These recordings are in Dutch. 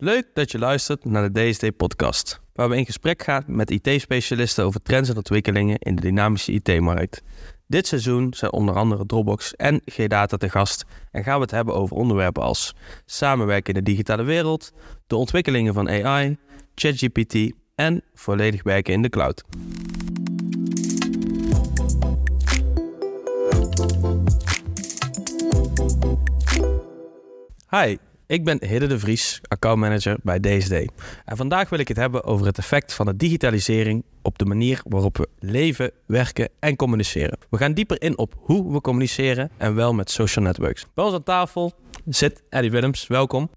Leuk dat je luistert naar de DSD-podcast, waar we in gesprek gaan met IT-specialisten over trends en ontwikkelingen in de dynamische IT-markt. Dit seizoen zijn onder andere Dropbox en G-Data te gast en gaan we het hebben over onderwerpen als samenwerken in de digitale wereld, de ontwikkelingen van AI, ChatGPT en volledig werken in de cloud. Hi, ik ben Hidde de Vries, accountmanager bij DSD. En vandaag wil ik het hebben over het effect van de digitalisering op de manier waarop we leven, werken en communiceren. We gaan dieper in op hoe we communiceren en wel met social networks. Bij ons aan tafel zit Eddie Willems, welkom.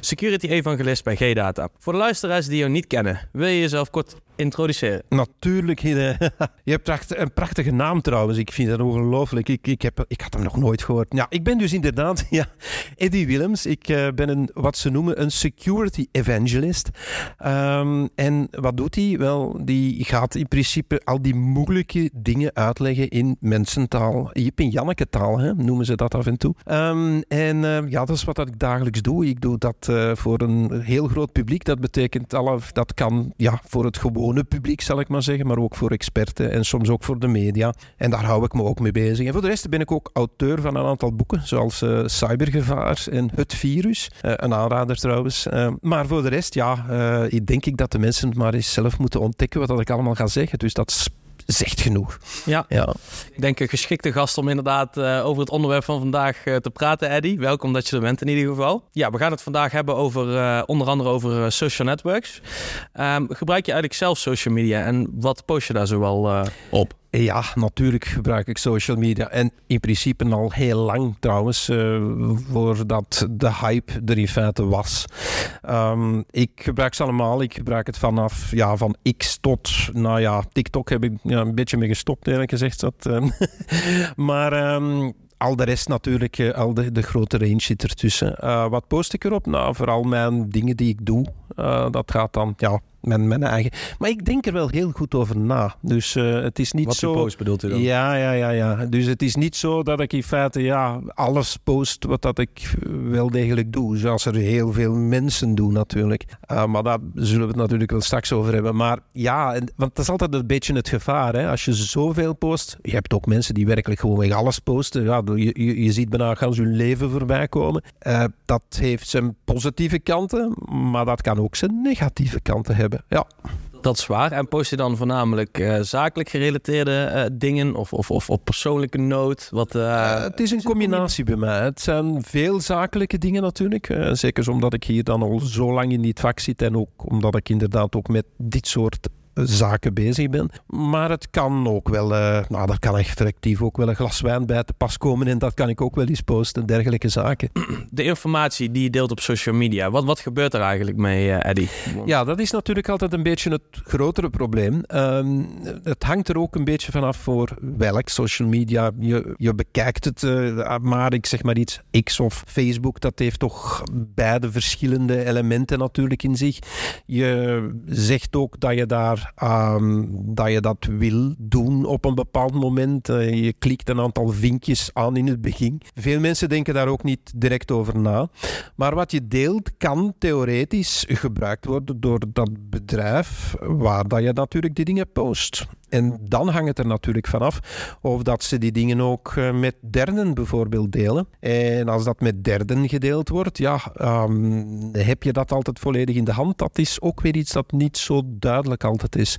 Security evangelist bij G-Data. Voor de luisteraars die jou niet kennen, wil je jezelf kort introduceren? Natuurlijk. Je hebt een prachtige naam trouwens. Ik vind dat ongelooflijk. Ik, ik, heb, ik had hem nog nooit gehoord. Ja, ik ben dus inderdaad ja, Eddie Willems. Ik uh, ben een, wat ze noemen een security evangelist. Um, en wat doet hij? Wel, die gaat in principe al die moeilijke dingen uitleggen in mensentaal. Jip en Janneke taal, hè, noemen ze dat af en toe. Um, en uh, ja, dat is wat ik dagelijks doe. Ik doe dat uh, voor een heel groot publiek. Dat betekent, alle, dat kan ja, voor het gewone gewone publiek, zal ik maar zeggen, maar ook voor experten en soms ook voor de media. En daar hou ik me ook mee bezig. En voor de rest ben ik ook auteur van een aantal boeken, zoals uh, Cybergevaar en Het Virus. Uh, een aanrader trouwens. Uh, maar voor de rest, ja, ik denk ik dat de mensen het maar eens zelf moeten ontdekken wat ik allemaal ga zeggen. Dus dat zegt genoeg. Ja. ja, ik denk een geschikte gast om inderdaad uh, over het onderwerp van vandaag uh, te praten, Eddie. Welkom dat je er bent in ieder geval. Ja, we gaan het vandaag hebben over uh, onder andere over social networks. Um, gebruik je eigenlijk zelf social media en wat post je daar zoal op? Ja, natuurlijk gebruik ik social media. En in principe al heel lang trouwens, uh, voordat de hype er in feite was. Um, ik gebruik ze allemaal. Ik gebruik het vanaf ja, van X tot, nou ja, TikTok heb ik ja, een beetje mee gestopt eerlijk gezegd. Dat, um, maar... Um, al de rest natuurlijk, uh, al de, de grote range zit ertussen. Uh, wat post ik erop? Nou, vooral mijn dingen die ik doe. Dat gaat dan, ja, mijn, mijn eigen. Maar ik denk er wel heel goed over na. Dus uh, het is niet Wat zo. Wat post bedoelt u dan? Ja, ja, ja, ja. Dus het is niet zo dat ik in feite ja, alles post wat dat ik wel degelijk doe. Zoals er heel veel mensen doen natuurlijk. Uh, maar daar zullen we het natuurlijk wel straks over hebben. Maar ja, en, want dat is altijd een beetje het gevaar. Hè? Als je zoveel post. Je hebt ook mensen die werkelijk gewoon alles posten. Ja, je, je, je ziet bijna gaan ze hun leven voorbij komen. Uh, dat heeft zijn positieve kanten, maar dat kan ook zijn negatieve kanten hebben. Ja. Dat is waar. En post je dan voornamelijk uh, zakelijk gerelateerde uh, dingen of, of, of op persoonlijke noot? Wat, uh, het is een combinatie bij mij. Het zijn veel zakelijke dingen natuurlijk. zeker omdat ik hier dan al zo lang in dit vak zit en ook omdat ik inderdaad ook met dit soort zaken bezig ben. Maar het kan ook wel, uh, nou, daar kan effectief ook wel een glas wijn bij te pas komen en dat kan ik ook wel eens posten, dergelijke zaken. De informatie die je deelt op social media, wat, wat gebeurt er eigenlijk mee, uh, Eddie? Ja, dat is natuurlijk altijd een beetje het grotere probleem. Um, het hangt er ook een beetje vanaf voor welk social media je, je bekijkt het. Uh, maar ik zeg maar iets, X of Facebook, dat heeft toch beide verschillende elementen natuurlijk in zich. Je zegt ook dat je daar Um, dat je dat wil doen op een bepaald moment. Uh, je klikt een aantal vinkjes aan in het begin. Veel mensen denken daar ook niet direct over na. Maar wat je deelt kan theoretisch gebruikt worden door dat bedrijf waar dat je natuurlijk die dingen post. En dan hangt het er natuurlijk vanaf of dat ze die dingen ook uh, met derden bijvoorbeeld delen. En als dat met derden gedeeld wordt, ja, um, heb je dat altijd volledig in de hand. Dat is ook weer iets dat niet zo duidelijk altijd is.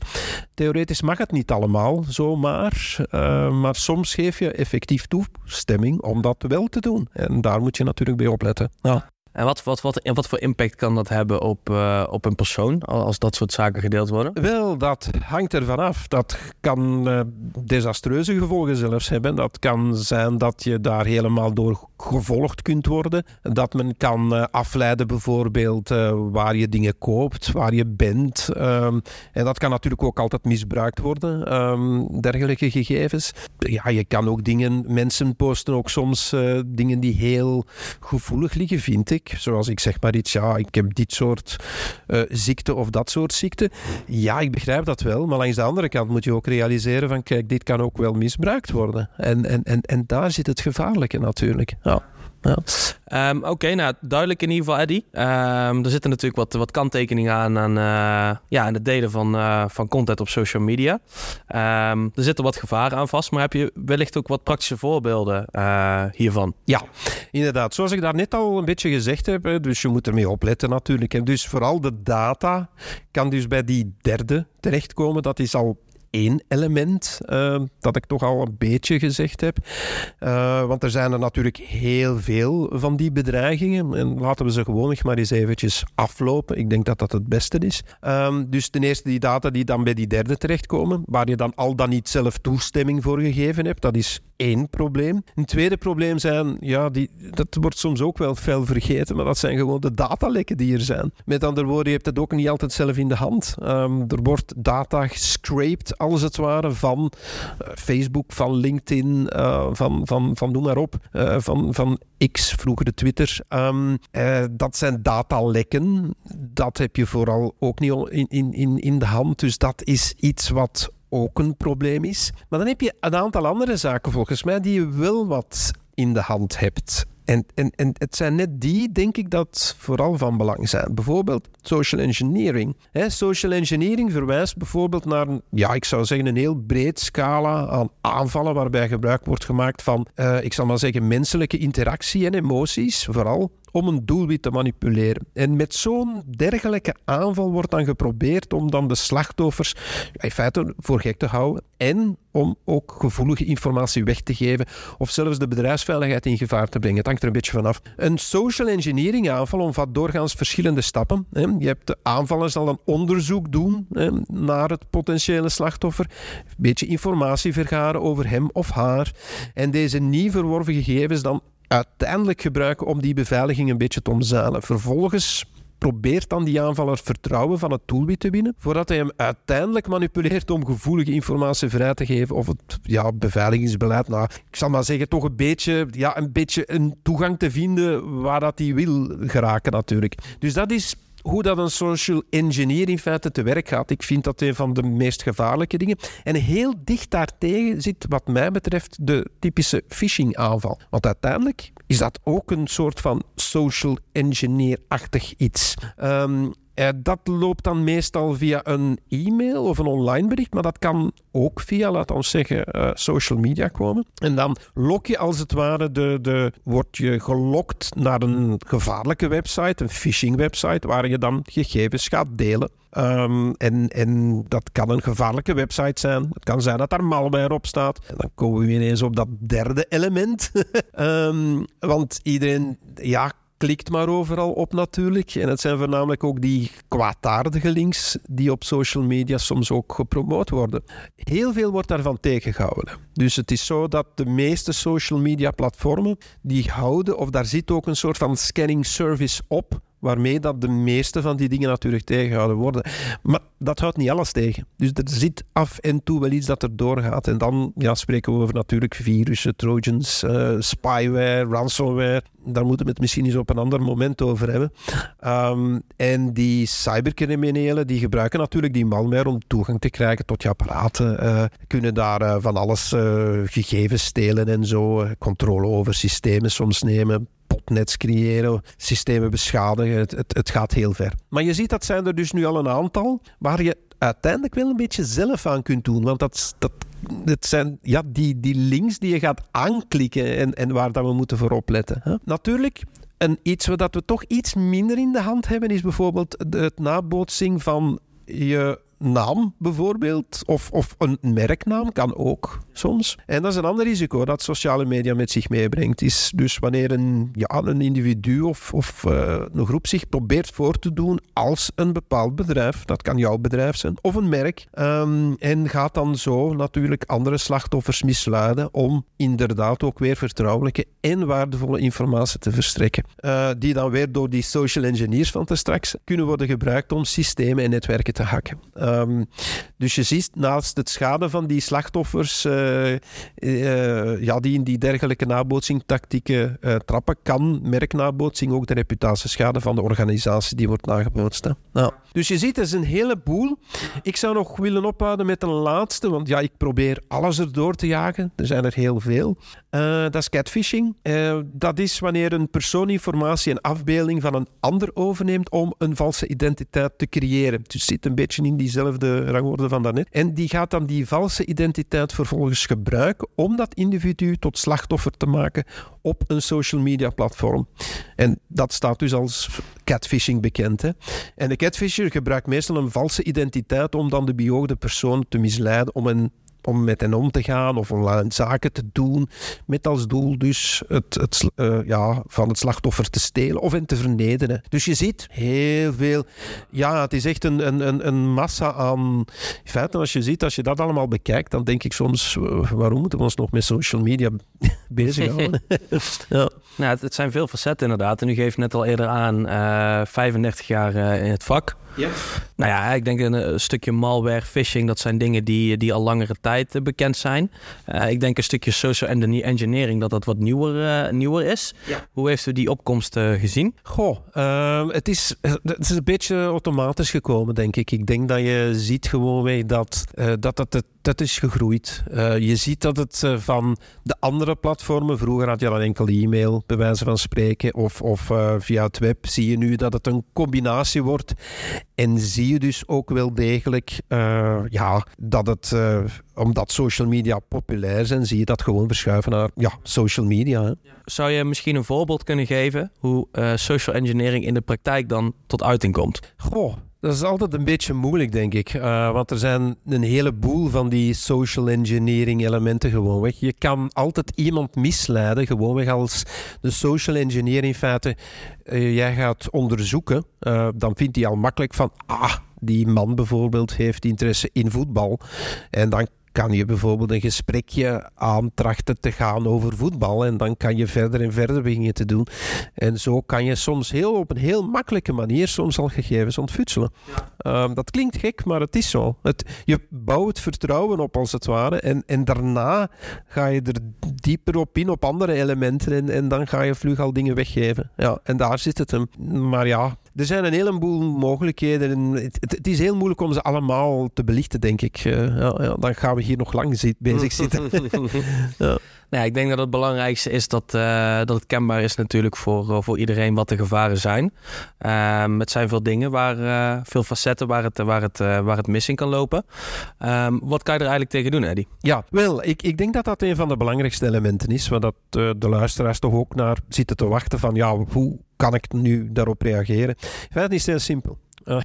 Theoretisch mag het niet allemaal zomaar, uh, maar soms geef je effectief toestemming om dat wel te doen. En daar moet je natuurlijk bij opletten. Ja. En wat, wat, wat, wat voor impact kan dat hebben op, uh, op een persoon als dat soort zaken gedeeld worden? Wel, dat hangt ervan af. Dat kan uh, desastreuze gevolgen zelfs hebben. Dat kan zijn dat je daar helemaal door gevolgd kunt worden. Dat men kan uh, afleiden bijvoorbeeld waar je dingen koopt, waar je bent. Um, en dat kan natuurlijk ook altijd misbruikt worden, um, dergelijke gegevens. Ja, je kan ook dingen, mensen posten ook soms dingen die heel gevoelig liggen, vind ik. Zoals ik zeg maar iets, ja, ik heb dit soort uh, ziekte of dat soort ziekte. Ja, ik begrijp dat wel. Maar langs de andere kant moet je ook realiseren van, kijk, dit kan ook wel misbruikt worden. En, en, en, en daar zit het gevaarlijke natuurlijk. Ja. Ja. Ehm, oké, nou duidelijk in ieder geval, Eddie. Um, er zitten natuurlijk wat, wat kanttekeningen aan aan, uh, ja, aan het delen van, uh, van content op social media. Um, er zitten wat gevaren aan vast, maar heb je wellicht ook wat praktische voorbeelden uh, hiervan? Ja, inderdaad. Zoals ik daar net al een beetje gezegd heb, dus je moet ermee opletten natuurlijk. En dus vooral de data kan dus bij die derde terechtkomen. Dat is al één element uh, dat ik toch al een beetje gezegd heb. Uh, want er zijn er natuurlijk heel veel van die bedreigingen. En laten we ze gewoon maar eens eventjes aflopen. Ik denk dat dat het beste is. Um, dus ten eerste die data die dan bij die derde terechtkomen, waar je dan al dan niet zelf toestemming voor gegeven hebt, dat is één probleem. Een tweede probleem zijn, ja, die, dat wordt soms ook wel fel vergeten, maar dat zijn gewoon de datalekken die er zijn. Met andere woorden, je hebt het ook niet altijd zelf in de hand. Um, er wordt data gescraped, alles het ware, van uh, Facebook, van LinkedIn, uh, van, van, van noem maar op, uh, van, van X, vroeger de Twitter. Um, dat zijn datalekken. Dat heb je vooral ook niet in, in, in de hand. Dus dat is iets wat ook een probleem is. Maar dan heb je een aantal andere zaken volgens mij die je wel wat in de hand hebt. En, en, en het zijn net die, denk ik, dat vooral van belang zijn. Bijvoorbeeld social engineering. Social engineering verwijst bijvoorbeeld naar, een, ja, ik zou zeggen, een heel breed scala aan aanvallen waarbij gebruik wordt gemaakt van, uh, ik zal maar zeggen, menselijke interactie en emoties, vooral om een doelwit te manipuleren. En met zo'n dergelijke aanval wordt dan geprobeerd om dan de slachtoffers in feite voor gek te houden en om ook gevoelige informatie weg te geven of zelfs de bedrijfsveiligheid in gevaar te brengen. Het hangt er een beetje vanaf. Een social engineering aanval omvat doorgaans verschillende stappen. Je hebt de aanvaller zal een onderzoek doen naar het potentiële slachtoffer, een beetje informatie vergaren over hem of haar en deze nieuw verworven gegevens dan uiteindelijk gebruiken om die beveiliging een beetje te omzeilen. Vervolgens probeert dan die aanvaller vertrouwen van het doelwit te winnen, voordat hij hem uiteindelijk manipuleert om gevoelige informatie vrij te geven of het ja, beveiligingsbeleid, nou, ik zal maar zeggen, toch een beetje, ja, een beetje een toegang te vinden waar dat hij wil geraken natuurlijk. Dus dat is hoe dat een social engineer in feite te werk gaat. Ik vind dat een van de meest gevaarlijke dingen. En heel dicht daartegen zit, wat mij betreft, de typische phishing aanval. Want uiteindelijk is dat ook een soort van social engineer-achtig iets. Um, dat loopt dan meestal via een e-mail of een online bericht, maar dat kan ook via, laten we zeggen, uh, social media komen. En dan lok je als het ware, de, de, word je gelokt naar een gevaarlijke website, een phishing website, waar je dan gegevens gaat delen. Um, en, en dat kan een gevaarlijke website zijn. Het kan zijn dat daar malware op staat. En dan komen we ineens op dat derde element. um, want iedereen, ja, klikt maar overal op natuurlijk. En het zijn voornamelijk ook die kwaadaardige links die op social media soms ook gepromoot worden. Heel veel wordt daarvan tegengehouden. Dus het is zo dat de meeste social media platformen die houden, of daar zit ook een soort van scanning service op, waarmee dat de meeste van die dingen natuurlijk tegengehouden worden. Maar dat houdt niet alles tegen. Dus er zit af en toe wel iets dat er doorgaat. En dan ja, spreken we over natuurlijk virussen, trojans, uh, spyware, ransomware. Daar moeten we het misschien eens op een ander moment over hebben. Um, en die cybercriminelen die gebruiken natuurlijk die malware om toegang te krijgen tot je apparaten. Uh, kunnen daar uh, van alles gegevens stelen en zo. controle over systemen soms nemen botnets creëren, systemen beschadigen. Het, het, het, gaat heel ver. Maar je ziet dat zijn er dus nu al een aantal waar je uiteindelijk wel een beetje zelf aan kunt doen. Want dat, dat, dat zijn ja, die, die links die je gaat aanklikken en, en waar dat we moeten voor opletten. Hè? Natuurlijk, en iets wat we toch iets minder in de hand hebben, is bijvoorbeeld het nabootsing van je naam bijvoorbeeld, of, of een merknaam kan ook soms. En dat is een ander risico dat sociale media met zich meebrengt. Is dus wanneer een, ja, een individu of, of uh, een groep zich probeert voor te doen als een bepaald bedrijf, dat kan jouw bedrijf zijn, of een merk, um, en gaat dan zo natuurlijk andere slachtoffers misleiden om inderdaad ook weer vertrouwelijke en waardevolle informatie te verstrekken. Uh, die dan weer door die social engineers van te straks kunnen worden gebruikt om systemen en netwerken te hacken. Um, dus je ziet naast het schade van die slachtoffers uh, uh, ja, die in die dergelijke nabootsingtactieken uh, trappen, kan merknabootsing ook de reputatieschade van de organisatie die wordt nagebootst. Nou, dus je ziet, er is een heleboel. Ik zou nog willen ophouden met een laatste, want ja, ik probeer alles erdoor te jagen. Er zijn er heel veel. Uh, dat is catfishing. Uh, dat is wanneer een persoon informatie en afbeelding van een ander overneemt om een valse identiteit te creëren. Dus zit een beetje in diezelfde rangorde van daarnet. En die gaat dan die valse identiteit vervolgens gebruiken om dat individu tot slachtoffer te maken op een social media platform. En dat staat dus als catfishing bekend. Hè? En de catfisher gebruikt meestal een valse identiteit om dan de beoogde persoon te misleiden om een om met hen om te gaan of om zaken te doen. Met als doel dus het, het uh, ja, van het slachtoffer te stelen of hen te vernederen. Dus je ziet heel veel. Ja, het is echt een, een, een massa aan feiten. Als je ziet, als je dat allemaal bekijkt, dan denk ik soms: waarom moeten we ons nog met social media bezighouden? ja. Nou, het, zijn veel facetten inderdaad. En u geeft net al eerder aan uh, 35 jaar in het vak. Ja. Nou ja, ik denk een, een, stukje malware, phishing, dat zijn dingen die, die al langere tijd uh, bekend zijn. Uh, ik denk een stukje social engineering, dat dat wat nieuwer, uh, nieuwer is. Ja. Hoe heeft u die opkomst gezien? Goh, ehm, het, is, het is een beetje automatisch gekomen, denk ik. Ik denk dat je ziet gewoon weer dat, dat, dat het dat is gegroeid. Uh, je ziet dat het uh, van de andere platformen, vroeger had je dan enkel e-mail, bij wijze van spreken, of, of uh, via het web, zie je nu dat het een combinatie wordt. En zie je dus ook wel degelijk ja, dat het, omdat social media populair zijn, zie je dat gewoon verschuiven naar ja, social media. Hè. Zou je misschien een voorbeeld kunnen geven hoe social engineering in de praktijk dan tot uiting komt? Goh, dat is altijd een beetje moeilijk, denk ik. Uh, want er zijn een heleboel van die social engineering elementen gewoonweg. Je kan altijd iemand misleiden, gewoonweg als de social engineer in feite uh, jij gaat onderzoeken. Uh, dan vindt hij al makkelijk van, ah, die man bijvoorbeeld heeft interesse in voetbal. En dan kan je bijvoorbeeld een gesprekje aantrachten te gaan over voetbal. En dan kan je verder en verder beginnen te doen. En zo kan je soms heel, op een heel makkelijke manier soms al gegevens ontfutselen. Ehm, dat klinkt gek, maar het is zo. Het, je bouwt vertrouwen op als het ware. En, en daarna ga je er dieper op in, op andere elementen. En, en dan ga je vlug al dingen weggeven. Ja, en daar zit het hem. Maar ja, er zijn een heleboel mogelijkheden. Het, het, is heel moeilijk om ze allemaal te belichten, denk ik. Uh, ja, ja, dan gaan we hier nog lang zit, bezig zitten. ja. Nou, ik denk dat het belangrijkste is dat, uh, dat het kenbaar is natuurlijk voor, uh, voor iedereen wat de gevaren zijn. Um, het zijn veel dingen, waar, uh, veel facetten waar het, waar, het, waar het mis in kan lopen. Um, wat kan je er eigenlijk tegen doen, Eddie? Ja, wel, ik, ik denk dat dat een van de belangrijkste elementen is. Waar dat, de luisteraars toch ook naar zitten te wachten van ja, hoe kan ik nu daarop reageren? Feite is het heel simpel.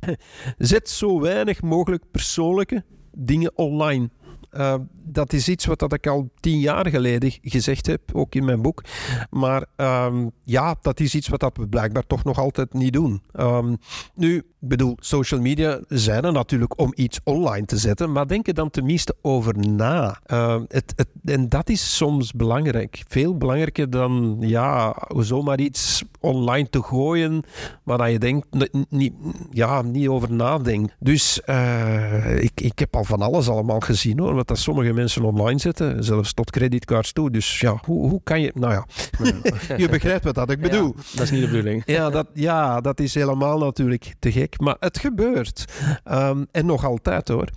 zet zo weinig mogelijk persoonlijke dingen online. Uh, dat is iets wat dat ik al tien jaar geleden gezegd heb, ook in mijn boek. Maar um, ja, dat is iets wat dat we blijkbaar toch nog altijd niet doen. Um, nu, bedoel, social media zijn er natuurlijk om iets online te zetten, maar denk er dan tenminste over na. Het, het, en dat is soms belangrijk. Veel belangrijker dan ja, zomaar iets online te gooien waar je denkt, niet, ja, niet over nadenkt. Dus uh, ik, ik heb al van alles allemaal gezien hoor, dat sommige mensen online zetten, zelfs tot creditcards toe. Dus ja, hoe, hoe kan je, nou ja, je begrijpt wat dat ik bedoel. dat is niet de bedoeling. Ja, dat, ja, dat is helemaal natuurlijk te gek. Maar het gebeurt. Um, en nog altijd hoor.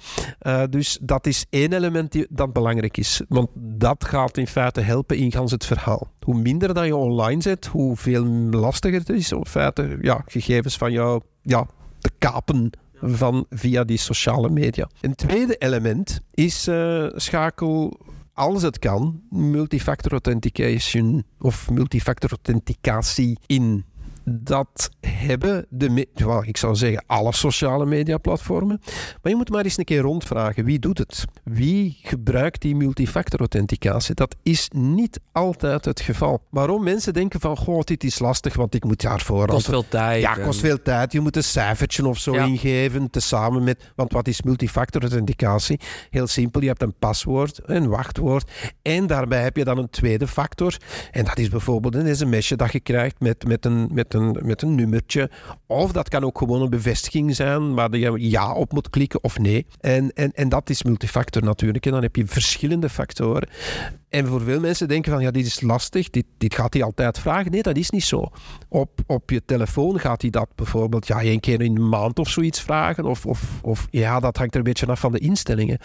Uh, dus dat is één element die, dat belangrijk is. Want dat gaat in feite helpen in gans het verhaal. Hoe minder dat je online zet, hoe veel lastiger het is om in feite ja, gegevens van jou ja, te kapen van via die sociale media. Een tweede element is uh, schakel als het kan, multifactor authentication of multifactor authenticatie in dat hebben de, well, ik zou zeggen, alle sociale mediaplatformen. Maar je moet maar eens een keer rondvragen, wie doet het? Wie gebruikt die multifactor authenticatie? Dat is niet altijd het geval. Waarom mensen denken van, goh, dit is lastig, want ik moet daarvoor... Kost veel tijd. Ja, kost veel tijd. Je moet een cijfertje of zo ingeven, tezamen met... Want wat is multifactor authenticatie? Heel simpel, je hebt een paswoord, een wachtwoord en daarbij heb je dan een tweede factor. En dat is bijvoorbeeld een sms'je dat je krijgt met, met een... Met een, met een nummertje. Of dat kan ook gewoon een bevestiging zijn waar je ja op moet klikken of nee. En, en, en dat is multifactor natuurlijk. En dan heb je verschillende factoren. En voor veel mensen denken van, ja, dit is lastig, dit, dit gaat hij altijd vragen. Nee, dat is niet zo. Op, op je telefoon gaat hij dat bijvoorbeeld ja, één keer in een maand of zoiets vragen. Of, of, of ja, dat hangt er een beetje af van de instellingen.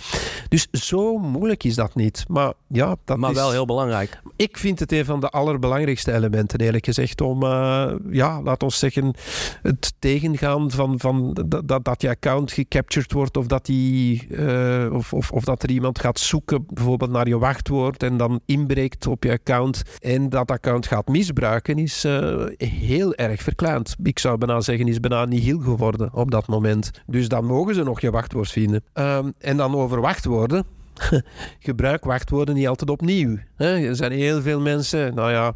Dus zo moeilijk is dat niet. Maar ja, dat maar is... wel heel belangrijk. Ik vind het een van de allerbelangrijkste elementen, eerlijk gezegd, om, uh, ja, laat ons zeggen, het tegengaan van, van dat, dat, dat je account gecaptured wordt of dat, die, uh, of, of, of dat er iemand gaat zoeken, bijvoorbeeld naar je wachtwoord en dan inbreekt op je account en dat account gaat misbruiken, is uh, heel erg verkleind. Ik zou bijna zeggen, is bijna nihil geworden op dat moment. Dus dan mogen ze nog je wachtwoord vinden. Um, en dan over wachtwoorden gebruik wachtwoorden niet altijd opnieuw. Er zijn heel veel mensen, nou ja,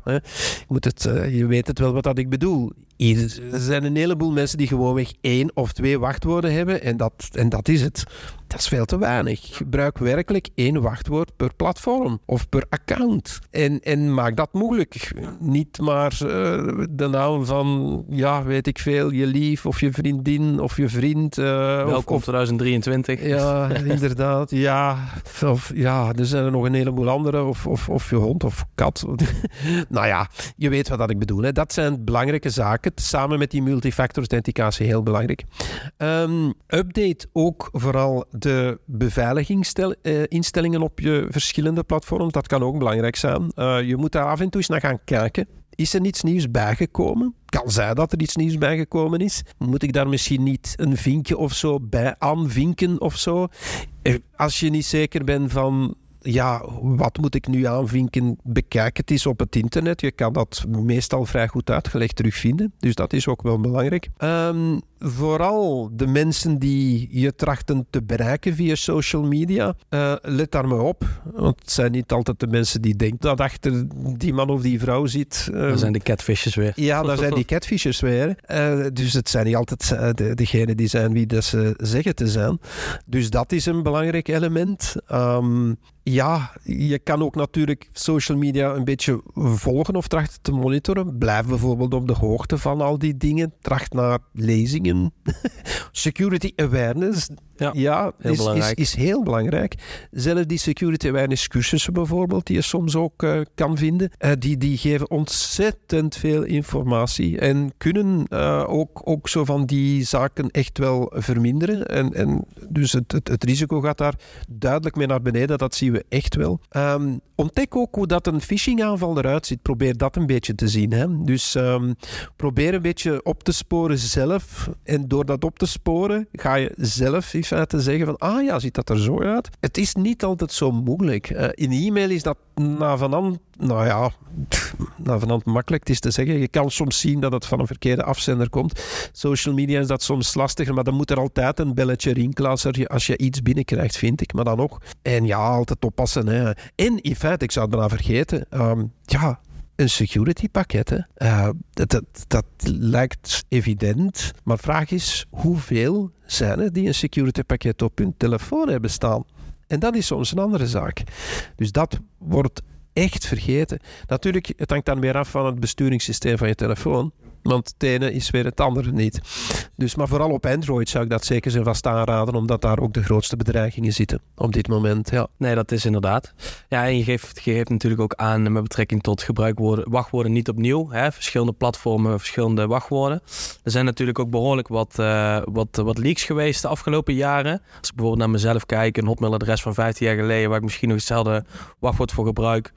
moet het, je weet het wel wat dat ik bedoel. Er zijn een heleboel mensen die gewoonweg één of twee wachtwoorden hebben en dat, en dat is het. Dat is veel te weinig. Gebruik werkelijk één wachtwoord per platform of per account. En, en maak dat mogelijk. Niet maar uh, de naam van, ja, weet ik veel, je lief of je vriendin of je vriend. Uh, Welkom of, 2023. Ja, inderdaad. Ja, of, ja, er zijn er nog een heleboel andere. Of, of, of je hond of kat. nou ja, je weet wat dat ik bedoel. Hè. Dat zijn belangrijke zaken. Samen met die multifactor authenticatie heel belangrijk. Um, update ook vooral de beveiligingsinstellingen op je verschillende platforms. Dat kan ook belangrijk zijn. Uh, je moet daar af en toe eens naar gaan kijken. Is er iets nieuws bijgekomen? Kan zijn dat er iets nieuws bijgekomen is? Moet ik daar misschien niet een vinkje of zo bij aanvinken of zo? Als je niet zeker bent van ja, wat moet ik nu aanvinken? Bekijk het eens op het internet. Je kan dat meestal vrij goed uitgelegd terugvinden. Dus dat is ook wel belangrijk. Um, vooral de mensen die je trachten te bereiken via social media, uh, let daar maar op. Want het zijn niet altijd de mensen die denken dat achter die man of die vrouw zit. Uh, daar zijn de catfishes weer. Ja, daar zijn die catfishes weer. Uh, dus het zijn niet altijd de, degenen die zijn wie dat ze zeggen te zijn. Dus dat is een belangrijk element. Um, ja, je kan ook natuurlijk social media een beetje volgen of trachten te monitoren. Blijf bijvoorbeeld op de hoogte van al die dingen. Tracht naar lezingen. security awareness. Ja, ja heel is, belangrijk. Is, is, heel belangrijk. Zelfs die security awareness cursussen bijvoorbeeld, die je soms ook uh, kan vinden, uh, die, die geven ontzettend veel informatie en kunnen uh, ook, ook zo van die zaken echt wel verminderen. En, en dus het, het, het risico gaat daar duidelijk mee naar beneden, dat zien we echt wel. Um, ontdek ook hoe dat een phishing-aanval eruit ziet. Probeer dat een beetje te zien. Hè? Dus um, probeer een beetje op te sporen zelf. En door dat op te sporen, ga je zelf feite zeggen van, ah ja, ziet dat er zo uit? Het is niet altijd zo moeilijk. Uh, in e-mail is dat na vanand, nou ja, na vanand makkelijk. Het is te zeggen, je kan soms zien dat het van een verkeerde afzender komt. Social media is dat soms lastiger, maar dan moet er altijd een belletje rinkelen als, als je iets binnenkrijgt, vind ik. Maar dan nog. En ja, altijd oppassen. Hè. En in feite, ik zou het bijna vergeten, um, ja, een security pakket. Uh, dat, dat, dat, lijkt evident, maar vraag is hoeveel zijn er die een security pakket op hun telefoon hebben staan? En dat is soms een andere zaak. Dus dat wordt echt vergeten. Natuurlijk, het hangt dan weer af van het besturingssysteem van je telefoon. Want het ene is weer het andere niet. Dus, maar vooral op Android zou ik dat zeker zijn vast aanraden, omdat daar ook de grootste bedreigingen zitten op dit moment. Ja. Nee, dat is inderdaad. Ja, en je geeft, je geeft natuurlijk ook aan met betrekking tot gebruikwoorden, wachtwoorden niet opnieuw. Hè? Verschillende platformen, verschillende wachtwoorden. Er zijn natuurlijk ook behoorlijk wat, uh, wat, wat leaks geweest de afgelopen jaren. Als ik bijvoorbeeld naar mezelf kijk, een hotmailadres van 15 jaar geleden, waar ik misschien nog hetzelfde wachtwoord voor gebruik.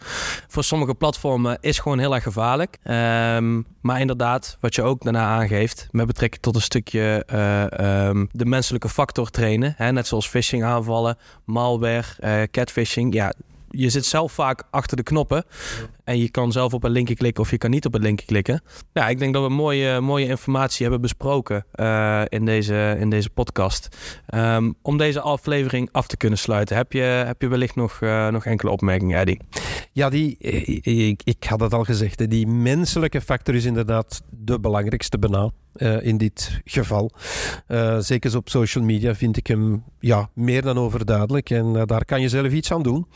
Voor sommige platformen is gewoon heel erg gevaarlijk. Um, maar inderdaad, wat je ook daarna aangeeft, met betrekking tot een stukje uh, um, de menselijke factor trainen. Hè, net zoals phishing aanvallen, malware, uh, catfishing. Ja, je zit zelf vaak achter de knoppen. En je kan zelf op een linkje klikken of je kan niet op een linkje klikken. Ja, ik denk dat we mooie, mooie informatie hebben besproken uh, in, deze, in deze podcast. Um, om deze aflevering af te kunnen sluiten. Heb je, heb je wellicht nog, uh, nog enkele opmerkingen, Eddie? Ja, die, ik, ik had het al gezegd. Die menselijke factor is inderdaad de belangrijkste. Uh, in dit geval. Uh, zeker op social media vind ik hem ja, meer dan overduidelijk. En daar kan je zelf iets aan doen.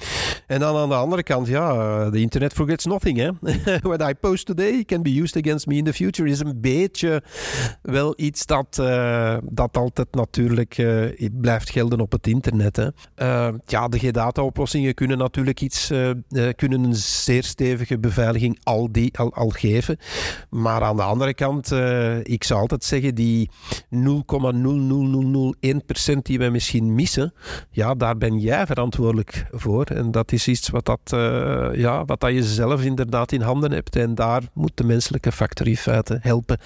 En dan aan de andere kant, ja, de internet nothing, hè. What I post today can be used against me in the future is een beetje wel iets dat, uh, dat altijd natuurlijk uh, blijft gelden op het internet. Hè. Uh, ja, de G-data-oplossingen kunnen natuurlijk iets, kunnen een zeer stevige beveiliging al, die, al, al geven. Maar aan de andere kant, ik zou altijd zeggen, die 0,00001% die we misschien missen, ja, daar ben jij verantwoordelijk voor. En dat is iets wat, dat, ja, wat dat je zelf inderdaad in handen hebt. En daar moet de menselijke factor in feite helpen.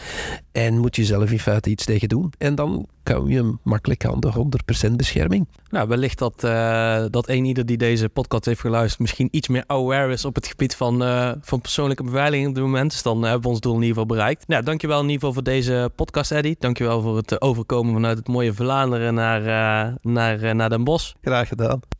En moet je zelf in feite iets tegen doen. En dan kan je makkelijk aan de 100% bescherming. Nou, wellicht dat, uh, dat een ieder die deze podcast heeft geluisterd... misschien iets meer aware is op het gebied van, uh, van persoonlijke beveiliging op dit moment. Dus dan hebben we ons doel in ieder geval bereikt. Nou, dankjewel in ieder geval voor deze podcast, Eddie. Dankjewel voor het overkomen vanuit het mooie Vlaanderen naar, uh, naar, naar Den Bosch. Graag gedaan.